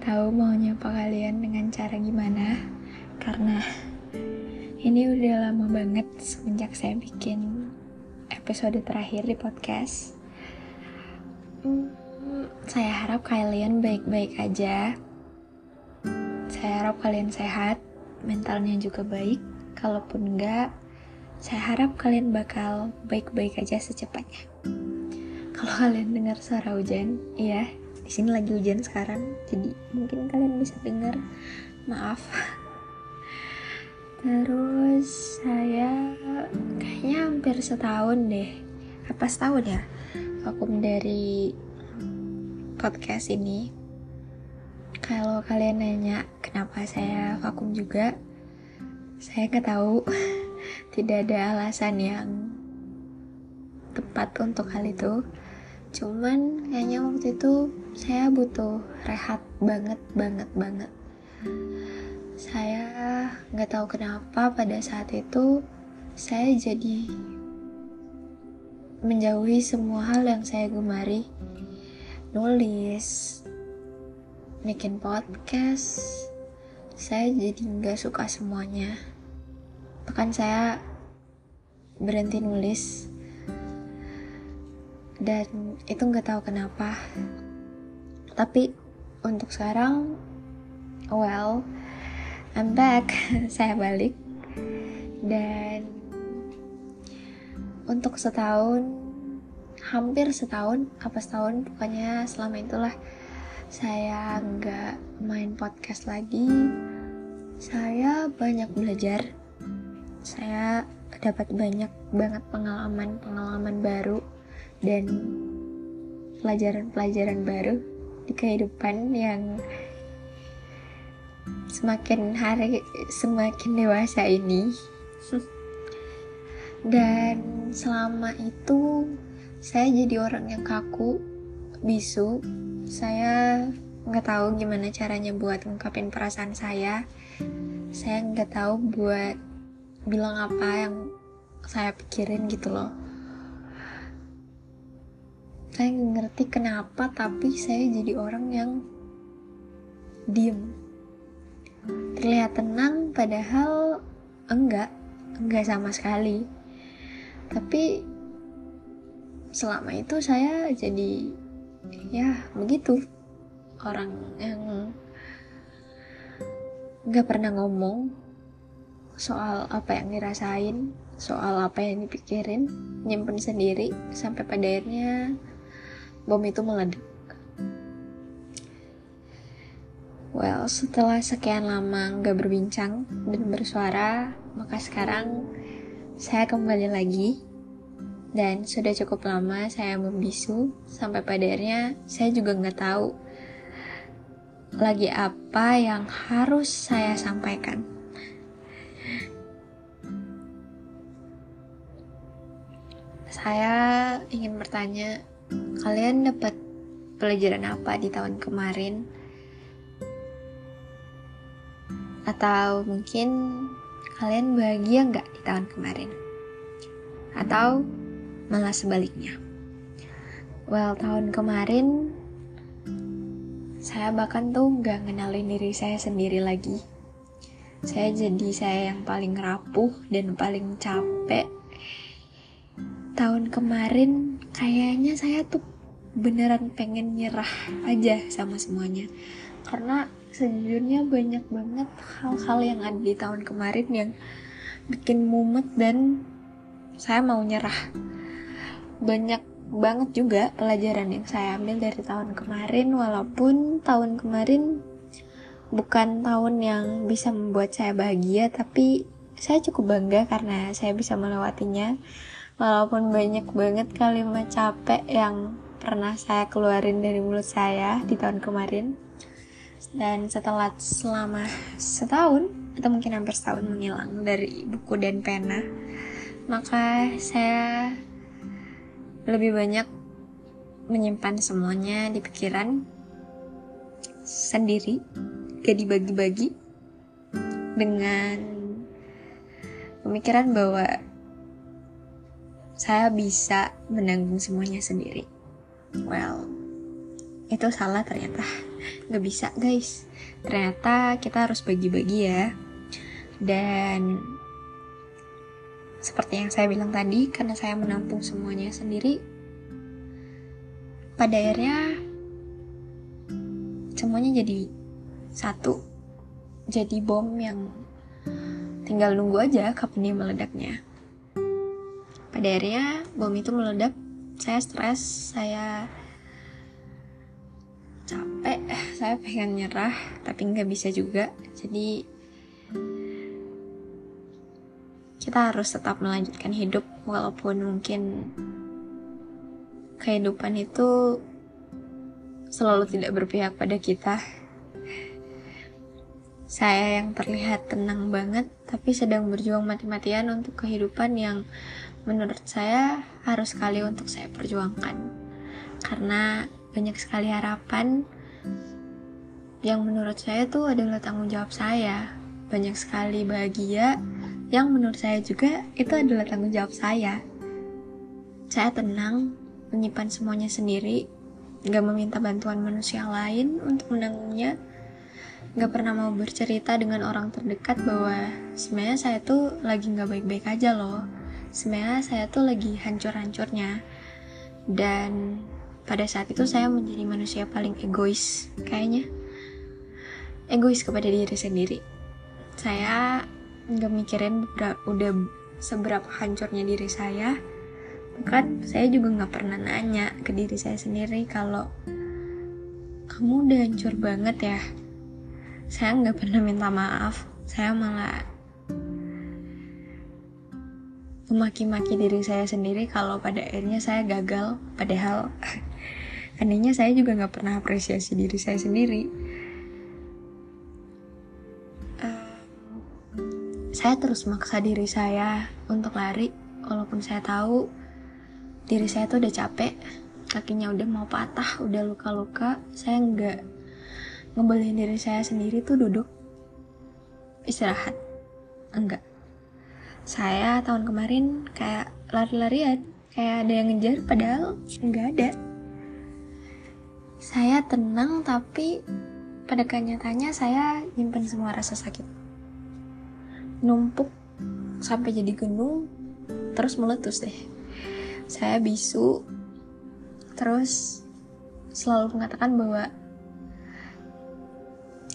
tahu mau nyapa kalian dengan cara gimana karena ini udah lama banget semenjak saya bikin episode terakhir di podcast. Hmm, saya harap kalian baik-baik aja. Saya harap kalian sehat, mentalnya juga baik. Kalaupun enggak, saya harap kalian bakal baik-baik aja secepatnya. Kalau kalian dengar suara hujan, iya, di sini lagi hujan sekarang, jadi mungkin kalian bisa dengar. Maaf. Terus saya kayaknya hampir setahun deh, apa setahun ya, vakum dari podcast ini. Kalau kalian nanya kenapa saya vakum juga, saya nggak tahu. Tidak ada alasan yang tepat untuk hal itu. Cuman kayaknya waktu itu saya butuh rehat banget, banget, banget. Saya nggak tahu kenapa pada saat itu saya jadi menjauhi semua hal yang saya gemari. Nulis bikin podcast saya jadi nggak suka semuanya. Bahkan saya berhenti nulis dan itu nggak tahu kenapa. Tapi untuk sekarang well I'm back, saya balik. Dan untuk setahun hampir setahun apa setahun pokoknya selama itulah saya nggak main podcast lagi. Saya banyak belajar. Saya dapat banyak banget pengalaman-pengalaman baru dan pelajaran-pelajaran baru di kehidupan yang semakin hari semakin dewasa ini. Dan selama itu saya jadi orang yang kaku bisu. Saya nggak tahu gimana caranya buat ngungkapin perasaan saya. Saya nggak tahu buat bilang apa yang saya pikirin gitu loh saya ngerti kenapa tapi saya jadi orang yang diem. Terlihat tenang padahal enggak enggak sama sekali. Tapi selama itu saya jadi ya begitu. Orang yang nggak pernah ngomong soal apa yang dirasain soal apa yang dipikirin nyimpen sendiri sampai pada akhirnya bom itu meledak Well, setelah sekian lama nggak berbincang dan bersuara, maka sekarang saya kembali lagi. Dan sudah cukup lama saya membisu, sampai pada akhirnya saya juga nggak tahu lagi apa yang harus saya sampaikan. Saya ingin bertanya, kalian dapat pelajaran apa di tahun kemarin? Atau mungkin kalian bahagia nggak di tahun kemarin? Atau malah sebaliknya? Well, tahun kemarin saya bahkan tuh nggak ngenalin diri saya sendiri lagi. Saya jadi saya yang paling rapuh dan paling capek. Tahun kemarin kayaknya saya tuh beneran pengen nyerah aja sama semuanya. Karena sejujurnya banyak banget hal-hal yang ada di tahun kemarin yang bikin mumet dan saya mau nyerah banyak banget juga pelajaran yang saya ambil dari tahun kemarin walaupun tahun kemarin bukan tahun yang bisa membuat saya bahagia tapi saya cukup bangga karena saya bisa melewatinya walaupun banyak banget kalimat capek yang pernah saya keluarin dari mulut saya di tahun kemarin. Dan setelah selama setahun atau mungkin hampir setahun menghilang dari buku dan pena maka saya lebih banyak menyimpan semuanya di pikiran sendiri gak dibagi-bagi dengan pemikiran bahwa saya bisa menanggung semuanya sendiri well itu salah ternyata. Nggak bisa guys. Ternyata kita harus bagi-bagi ya. Dan seperti yang saya bilang tadi karena saya menampung semuanya sendiri pada akhirnya semuanya jadi satu jadi bom yang tinggal nunggu aja kapan dia meledaknya. Pada akhirnya bom itu meledak saya stres saya capek saya pengen nyerah tapi nggak bisa juga jadi kita harus tetap melanjutkan hidup walaupun mungkin kehidupan itu selalu tidak berpihak pada kita. Saya yang terlihat tenang banget, tapi sedang berjuang mati-matian untuk kehidupan yang menurut saya harus sekali untuk saya perjuangkan. Karena banyak sekali harapan yang menurut saya tuh adalah tanggung jawab saya. Banyak sekali bahagia yang menurut saya juga itu adalah tanggung jawab saya. Saya tenang, menyimpan semuanya sendiri, gak meminta bantuan manusia lain untuk menanggungnya, gak pernah mau bercerita dengan orang terdekat bahwa sebenarnya saya tuh lagi gak baik-baik aja loh. Sebenarnya saya tuh lagi hancur-hancurnya. Dan pada saat itu saya menjadi manusia paling egois kayaknya. Egois kepada diri sendiri. Saya nggak mikirin udah seberapa hancurnya diri saya kan saya juga nggak pernah nanya ke diri saya sendiri kalau kamu udah hancur banget ya saya nggak pernah minta maaf saya malah memaki-maki diri saya sendiri kalau pada akhirnya saya gagal padahal anehnya saya juga nggak pernah apresiasi diri saya sendiri. Saya terus maksa diri saya untuk lari walaupun saya tahu diri saya tuh udah capek kakinya udah mau patah udah luka-luka saya nggak ngebolehin diri saya sendiri tuh duduk istirahat. Enggak saya tahun kemarin kayak lari-larian kayak ada yang ngejar padahal nggak ada. Saya tenang tapi pada kenyataannya saya nyimpen semua rasa sakit. Numpuk sampai jadi gunung terus meletus deh. Saya bisu terus selalu mengatakan bahwa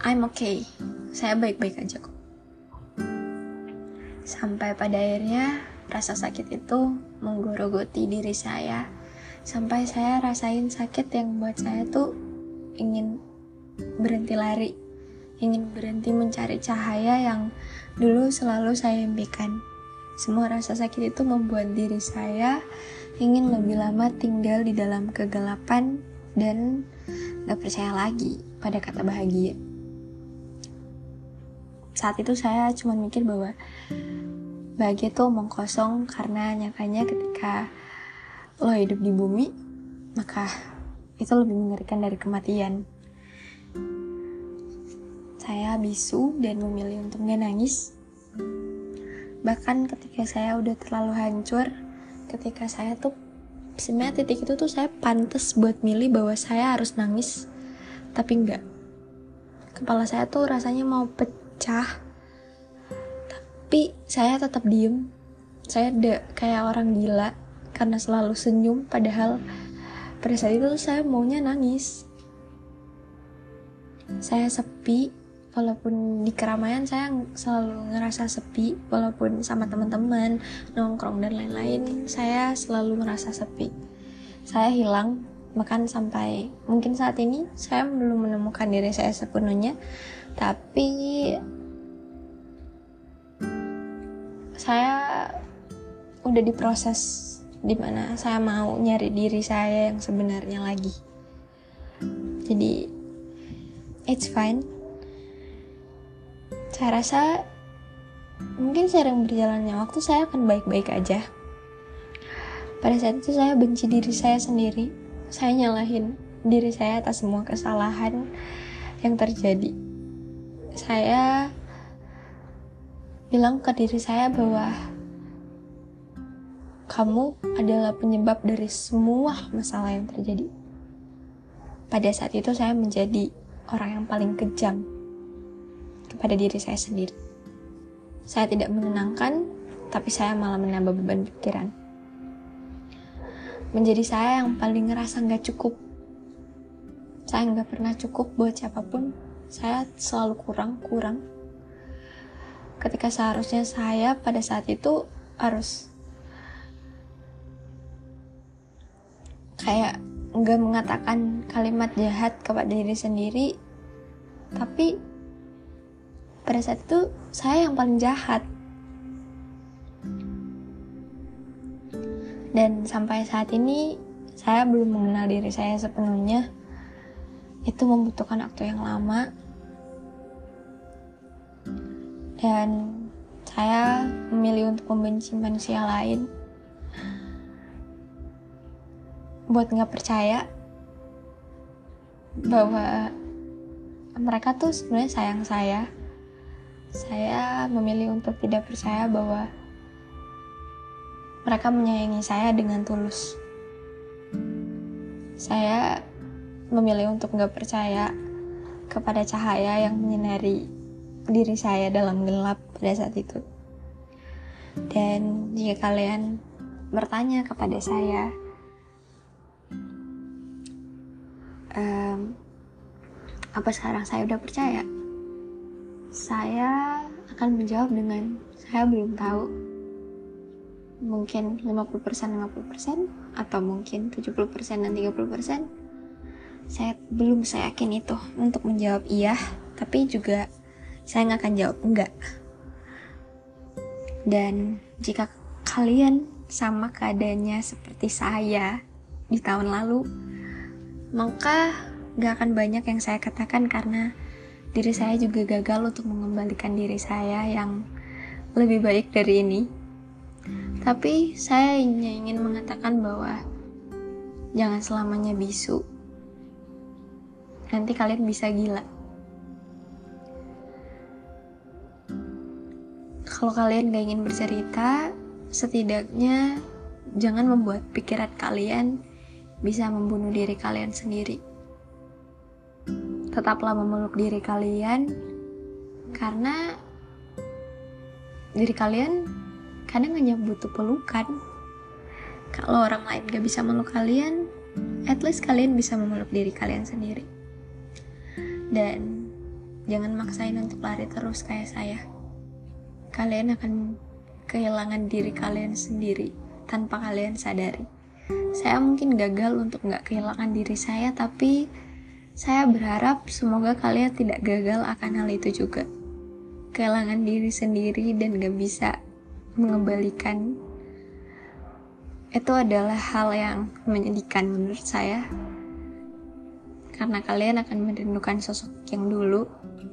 I'm okay. Saya baik-baik aja kok sampai pada akhirnya rasa sakit itu menggorogoti diri saya sampai saya rasain sakit yang buat saya tuh ingin berhenti lari ingin berhenti mencari cahaya yang dulu selalu saya impikan semua rasa sakit itu membuat diri saya ingin lebih lama tinggal di dalam kegelapan dan gak percaya lagi pada kata bahagia. Saat itu saya cuma mikir bahwa bahagia itu omong kosong karena nyatanya ketika lo hidup di bumi, maka itu lebih mengerikan dari kematian. Saya bisu dan memilih untuk gak nangis. Bahkan ketika saya udah terlalu hancur, ketika saya tuh sebenarnya titik itu tuh saya pantas buat milih bahwa saya harus nangis tapi enggak kepala saya tuh rasanya mau pecah tapi saya tetap diem. Saya ada kayak orang gila karena selalu senyum padahal pada saat itu saya maunya nangis. Saya sepi walaupun di keramaian saya selalu ngerasa sepi walaupun sama teman-teman nongkrong dan lain-lain saya selalu merasa sepi. Saya hilang makan sampai mungkin saat ini saya belum menemukan diri saya sepenuhnya tapi saya udah diproses di mana saya mau nyari diri saya yang sebenarnya lagi jadi it's fine saya rasa mungkin sering berjalannya waktu saya akan baik-baik aja. Pada saat itu saya benci diri saya sendiri. Saya nyalahin diri saya atas semua kesalahan yang terjadi. Saya bilang ke diri saya bahwa kamu adalah penyebab dari semua masalah yang terjadi. Pada saat itu saya menjadi orang yang paling kejam kepada diri saya sendiri. Saya tidak menenangkan, tapi saya malah menambah beban pikiran. Menjadi saya yang paling ngerasa nggak cukup. Saya nggak pernah cukup buat siapa pun. Saya selalu kurang, kurang. Ketika seharusnya saya pada saat itu harus kayak nggak mengatakan kalimat jahat kepada diri sendiri. Tapi pada saat itu saya yang paling jahat. Dan sampai saat ini saya belum mengenal diri saya sepenuhnya itu membutuhkan waktu yang lama dan saya memilih untuk membenci manusia lain buat nggak percaya bahwa mereka tuh sebenarnya sayang saya. Saya memilih untuk tidak percaya bahwa mereka menyayangi saya dengan tulus. Saya memilih untuk nggak percaya kepada cahaya yang menyinari diri saya dalam gelap pada saat itu. Dan jika kalian bertanya kepada saya, um, apa sekarang saya udah percaya? Saya akan menjawab dengan saya belum tahu. Mungkin 50% 50% atau mungkin 70% dan 30%. Saya belum saya yakin itu untuk menjawab iya, tapi juga saya nggak akan jawab enggak. Dan jika kalian sama keadaannya seperti saya di tahun lalu, maka gak akan banyak yang saya katakan karena diri saya juga gagal untuk mengembalikan diri saya yang lebih baik dari ini. Tapi saya ingin mengatakan bahwa jangan selamanya bisu. Nanti kalian bisa gila. Kalau kalian gak ingin bercerita, setidaknya jangan membuat pikiran kalian bisa membunuh diri kalian sendiri. Tetaplah memeluk diri kalian, karena diri kalian kadang hanya butuh pelukan. Kalau orang lain gak bisa meluk kalian, at least kalian bisa memeluk diri kalian sendiri. Dan jangan maksain untuk lari terus kayak saya. Kalian akan kehilangan diri kalian sendiri tanpa kalian sadari. Saya mungkin gagal untuk nggak kehilangan diri saya tapi saya berharap semoga kalian tidak gagal akan hal itu juga. Kehilangan diri sendiri dan gak bisa mengembalikan itu adalah hal yang menyedihkan menurut saya karena kalian akan merindukan sosok yang dulu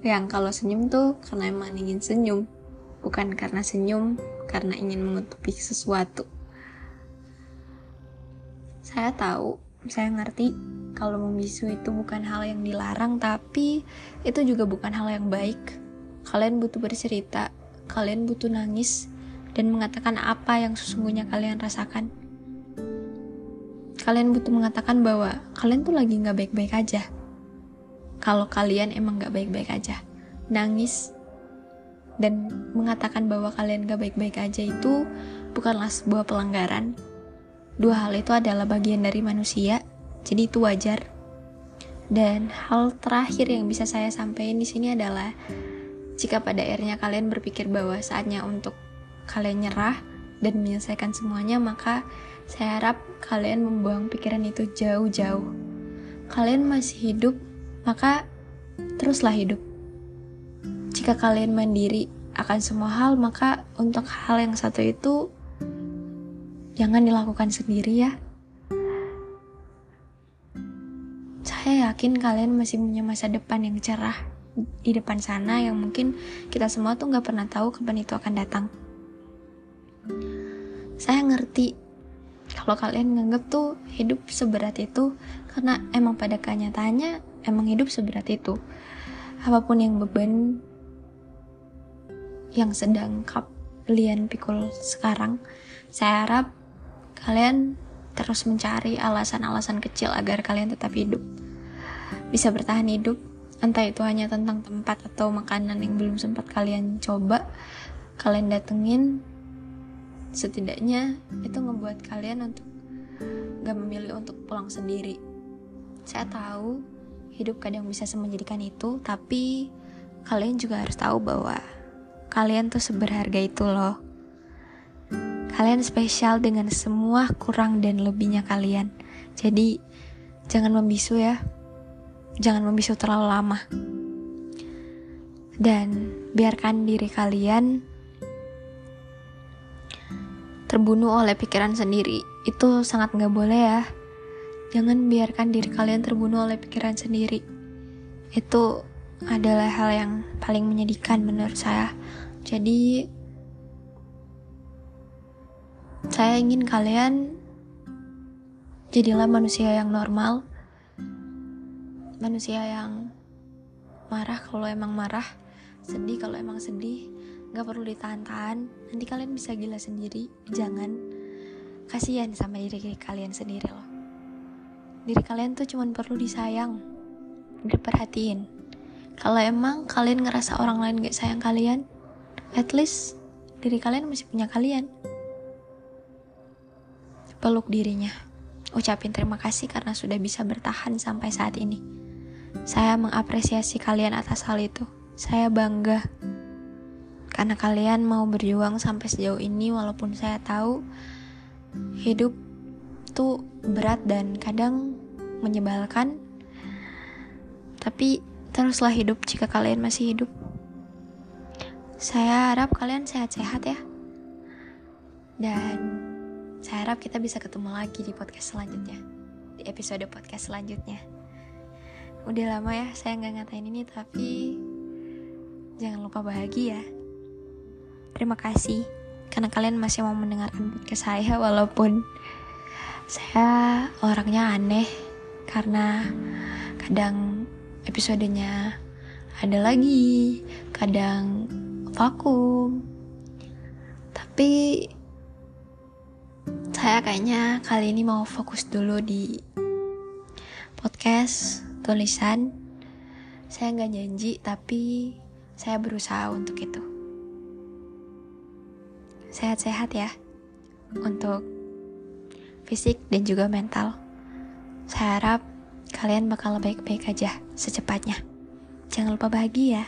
yang kalau senyum tuh karena emang ingin senyum bukan karena senyum karena ingin menutupi sesuatu saya tahu, saya ngerti kalau membisu itu bukan hal yang dilarang, tapi itu juga bukan hal yang baik. Kalian butuh bercerita, kalian butuh nangis, dan mengatakan apa yang sesungguhnya kalian rasakan. Kalian butuh mengatakan bahwa kalian tuh lagi nggak baik-baik aja. Kalau kalian emang nggak baik-baik aja, nangis dan mengatakan bahwa kalian gak baik-baik aja itu bukanlah sebuah pelanggaran, Dua hal itu adalah bagian dari manusia, jadi itu wajar. Dan hal terakhir yang bisa saya sampaikan di sini adalah jika pada akhirnya kalian berpikir bahwa saatnya untuk kalian nyerah dan menyelesaikan semuanya, maka saya harap kalian membuang pikiran itu jauh-jauh. Kalian masih hidup, maka teruslah hidup. Jika kalian mandiri akan semua hal, maka untuk hal yang satu itu jangan dilakukan sendiri ya. Saya yakin kalian masih punya masa depan yang cerah di depan sana yang mungkin kita semua tuh nggak pernah tahu kapan itu akan datang. Saya ngerti kalau kalian nganggap tuh hidup seberat itu karena emang pada kenyataannya emang hidup seberat itu. Apa pun yang beban yang sedang kalian pikul sekarang, saya harap kalian terus mencari alasan-alasan kecil agar kalian tetap hidup. Bisa bertahan hidup entah itu hanya tentang tempat atau makanan yang belum sempat kalian coba kalian datengin setidaknya itu ngebuat kalian untuk gak memilih untuk pulang sendiri. Saya tahu hidup kadang bisa semenjadikan itu tapi kalian juga harus tahu bahwa kalian tuh seberharga itu loh. Kalian spesial dengan semua kurang dan lebihnya kalian. Jadi jangan membisu ya. Jangan membisu terlalu lama. Dan biarkan diri kalian terbunuh oleh pikiran sendiri itu sangat nggak boleh ya. Jangan biarkan diri kalian terbunuh oleh pikiran sendiri. Itu adalah hal yang paling menyedihkan menurut saya. Jadi saya ingin kalian jadilah manusia yang normal manusia yang marah kalau emang marah sedih kalau emang sedih nggak perlu ditahan-tahan. Nanti kalian bisa gila sendiri. Jangan. Kasihan sama diri kalian sendiri loh. Diri kalian tuh cuma perlu disayang. Diperhatiin. Kalau emang kalian ngerasa orang lain gak sayang kalian at least diri kalian masih punya kalian. Peluk dirinya. Ucapin terima kasih karena sudah bisa bertahan sampai saat ini. Saya mengapresiasi kalian atas hal itu. Saya bangga karena kalian mau berjuang sampai sejauh ini walaupun saya tahu hidup tuh berat dan kadang menyebalkan. Tapi teruslah hidup jika kalian masih hidup. Saya harap kalian sehat-sehat ya. Dan saya harap kita bisa ketemu lagi di podcast selanjutnya. Di episode podcast selanjutnya. Udah lama ya saya nggak ngatain ini tapi jangan lupa bahagia Terima kasih karena kalian masih mau mendengarkan podcast saya walaupun saya orangnya aneh karena kadang episodenya ada lagi, kadang vakum. Tapi saya kayaknya kali ini mau fokus dulu di podcast tulisan. Saya nggak janji, tapi saya berusaha untuk itu sehat-sehat ya untuk fisik dan juga mental. Saya harap kalian bakal baik-baik aja secepatnya. Jangan lupa bahagia.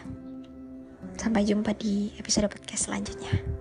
Sampai jumpa di episode podcast selanjutnya.